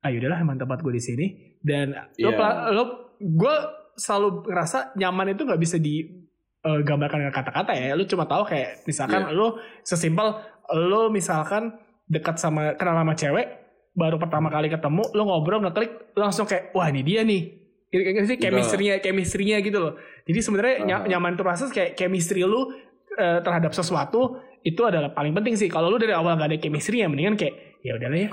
ah yaudahlah emang tempat gue di sini. Dan Iya. pela- lu gue selalu ngerasa nyaman itu nggak bisa digambarkan dengan kata-kata ya. Lu cuma tahu kayak misalkan Iya. lu sesimpel lu misalkan dekat sama kenal sama cewek baru pertama kali ketemu lu ngobrol ngeklik langsung kayak wah ini dia nih Ini kayak sih chemistry-nya chemistry-nya gitu loh. Jadi sebenarnya ny- Aha. nyaman itu proses kayak chemistry lu eh, terhadap sesuatu itu adalah paling penting sih. Kalau lu dari awal gak ada chemistry ya mendingan kayak ya udahlah ya.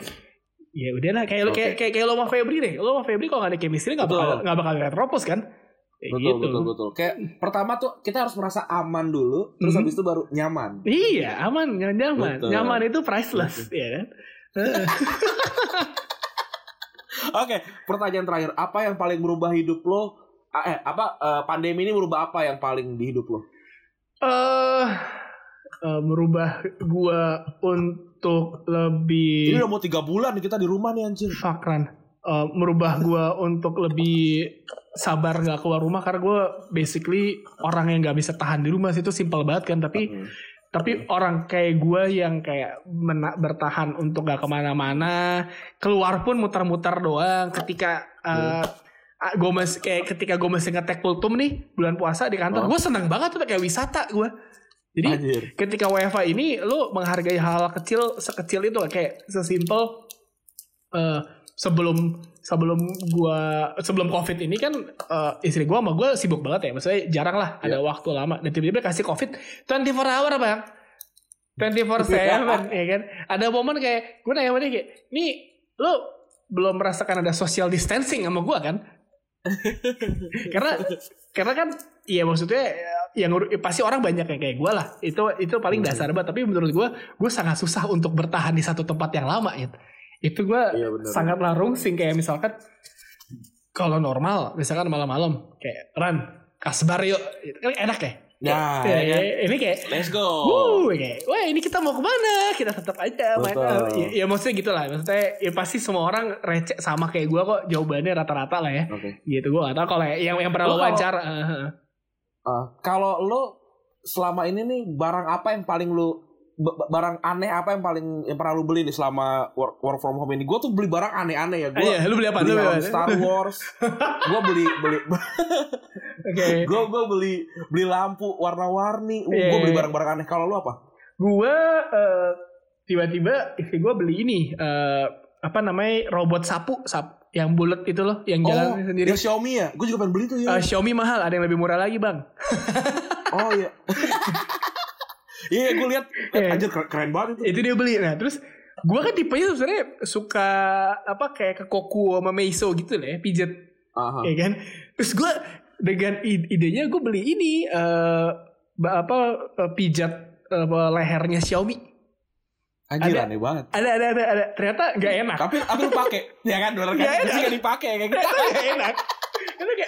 Ya udahlah kayak lu Oke. kayak, kayak kayak lo sama Febri deh. Lo sama Febri kalau gak ada chemistry gak bakal Betul. gak bakal retropus kan? Kayak Betul, gitu. betul, betul. Kayak pertama tuh kita harus merasa aman dulu, terus Hmm. habis itu baru nyaman. Iya, aman, nyaman. Betul. Nyaman itu priceless, ya kan? Oke, pertanyaan terakhir, apa yang paling merubah hidup lo? Eh, apa eh, pandemi ini merubah apa yang paling di hidup lo? Eh eh, merubah gua untuk Ini lebih udah mau tiga bulan nih kita di rumah nih anjir. fakran Eh, merubah gua untuk lebih sabar nggak keluar rumah karena gua basically orang yang nggak bisa tahan di rumah sih itu simpel banget kan tapi Hmm. tapi orang kayak gua yang kayak mena- bertahan untuk gak ke mana-mana keluar pun muter-muter doang ketika uh, gue masih kayak ketika gue masih ngetek kultum nih bulan puasa di kantor Oh. gue seneng banget tuh kayak wisata gue jadi Anjir. ketika WFA ini lu menghargai hal kecil sekecil itu kayak sesimpel eh, sebelum sebelum gua sebelum covid ini kan eh, istri gua sama gua sibuk banget ya maksudnya jarang lah ada waktu lama. Dan tiba-tiba kasih covid 24 hour bang. 24 7 ya kan? Ada momen kayak gue nanya sama dia kayak nih lu belum merasakan ada social distancing sama gua kan karena karena kan iya maksudnya yang nguru- pasti orang banyak yang kayak gue lah. Itu itu paling Hmm. dasar banget. Tapi menurut gue gue sangat susah untuk bertahan di satu tempat yang lama ya itu gue Iya, benar. sangatlah rungsing kayak misalkan kalau normal misalkan malam-malam kayak run kasbar yuk. Itu kan enak ya Ya, Ya, ya ini kayak Let's go. Wuh, kayak, wah ini kita mau ke mana? Kita tetap aja main. Ya, ya maksudnya gitu lah. Maksudnya ya pasti semua orang receh sama kayak gue kok jawabannya rata-rata lah ya. Oke. Gitu gue gak tau kalau yang yang pernah Lo wawancara. Ah, kalau lo selama ini nih barang apa yang paling lo barang aneh apa yang paling yang pernah lo beli nih selama work, work from home ini? Gue tuh beli barang aneh-aneh ya. Gue iya, lu beli apa? beli Lu beli? Star Wars. gue beli beli Oke. gue gue beli beli lampu warna-warni. Iya, gue beli iya. barang-barang aneh. Kalau lo apa? Gue eh, tiba-tiba istri gue beli ini eh, apa namanya robot sapu sap yang bulat itu loh yang jalan oh, sendiri. yang Xiaomi ya? Gue juga pengen beli tuh ya. Eh, Xiaomi mahal, ada yang lebih murah lagi bang. oh iya. Iya, gue lihat Iya. anjir keren, banget itu. itu dia beli. Nah terus gue kan tipenya sebenarnya suka apa kayak ke Koku sama Meiso gitu lah ya, pijet Aha. ya kan terus gue dengan ide- idenya gue beli ini ba- apa eh, pijat eh, lehernya Xiaomi Anjir Ada- aneh banget. ada ada ada ada ternyata nggak enak Tapi tapi lu pakai. ya kan bener kan? Nggak enak. Nggak dipakai kayak gitu. nggak enak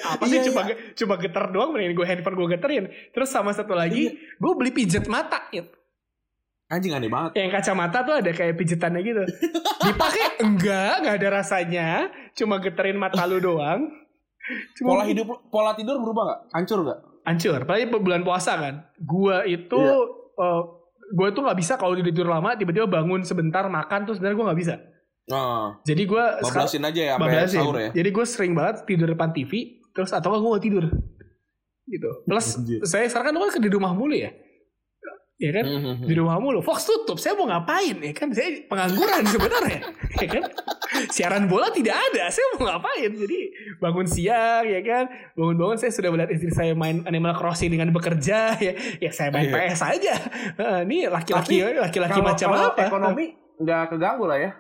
apa sih? Iya, cuma cuma getar doang mending gue handphone gue geterin. Terus sama satu lagi gue beli pijat mata gitu Anjing aneh banget. yang kacamata tuh ada kayak pijetannya gitu. Dipakai? Enggak nggak ada rasanya. Cuma geterin mata lu doang. Cuma Pola hidup pola tidur berubah nggak? Hancur nggak? hancur apalagi bulan puasa kan. Gua itu Iya. eh, gua tuh nggak bisa kalau tidur lama tiba-tiba bangun sebentar makan tuh sebenarnya gua nggak bisa. Nah, jadi sekarang bablasin aja ya sampai sahur ya. jadi gue sering banget tidur depan TV terus atau nggak gue nggak tidur. Gitu. Plus Anjir. saya sekarang kan di rumah mulu ya. Ya kan? Mhm. di rumah mulu. Fox tutup saya mau ngapain? Ya kan? Saya pengangguran sebenarnya. Ya kan? Siaran bola tidak ada saya mau ngapain? Jadi bangun siang ya kan? Bangun-bangun saya sudah melihat istri saya main Animal Crossing dengan bekerja ya. Ya saya main Iya. PS aja. Ini laki-laki Tapi laki-laki macam kalau apa? ekonomi nggak keganggu lah ya.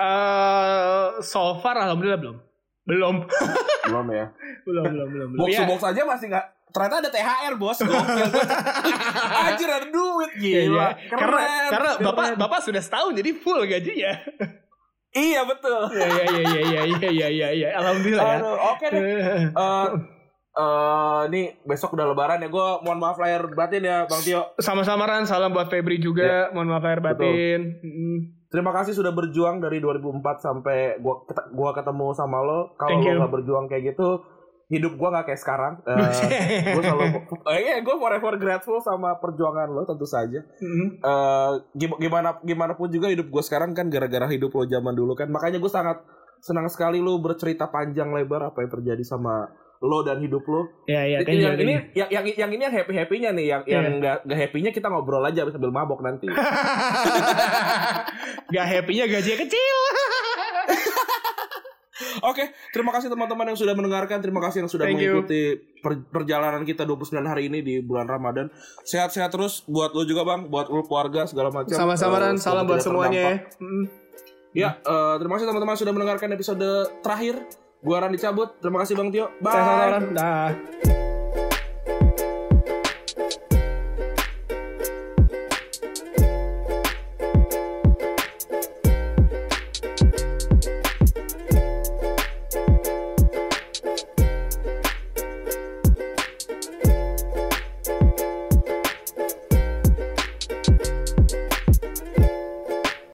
Eh, so far alhamdulillah belum belum Belum ya. belum belum belum belum Box Ya, box aja masih nggak. Ternyata ada THR bos. Gokil. Anjir ada duit iya, gila. iya. Keren. karena karena Keren. bapak bapak sudah setahun jadi full gajinya Iya betul. ya ya ya ya ya ya ya ya ya alhamdulillah ya oke deh. Eh eh, ini besok udah lebaran ya. Gue mohon maaf lahir batin ya Bang Tio. Sama-sama Ran, salam buat Febri juga. Mohon maaf lahir batin. Mm. Terima kasih sudah berjuang dari 2004 sampai gua gua ketemu sama lo. Kalau lo nggak berjuang kayak gitu, hidup gua nggak kayak sekarang. Eh, gue selalu, eh, gue forever grateful sama perjuangan lo tentu saja. Mm. Eh, gim- gimana gimana pun juga hidup gue sekarang kan gara-gara hidup lo zaman dulu kan. Makanya gue sangat senang sekali lo bercerita panjang lebar apa yang terjadi sama lo dan hidup lo. Ya ya, thank you, yang thank ini yang yang yang ini yang happy happynya nih, yang yang Iya. nggak nggak happynya kita ngobrol aja sambil mabok nanti. Gak happy-nya gajinya kecil. Oke, terima kasih teman-teman yang sudah mendengarkan, terima kasih yang sudah Thank mengikuti per- perjalanan kita 29 hari ini di bulan Ramadan. Sehat-sehat terus buat lo juga Bang, buat lo keluarga segala macam. Sama-sama Ran, semoga salam buat semuanya. terdampak. ya. Mm. Ya, eh, terima kasih teman-teman sudah mendengarkan episode terakhir. Gua Ran dicabut. Terima kasih Bang Tio. Bye. Ran. Dah.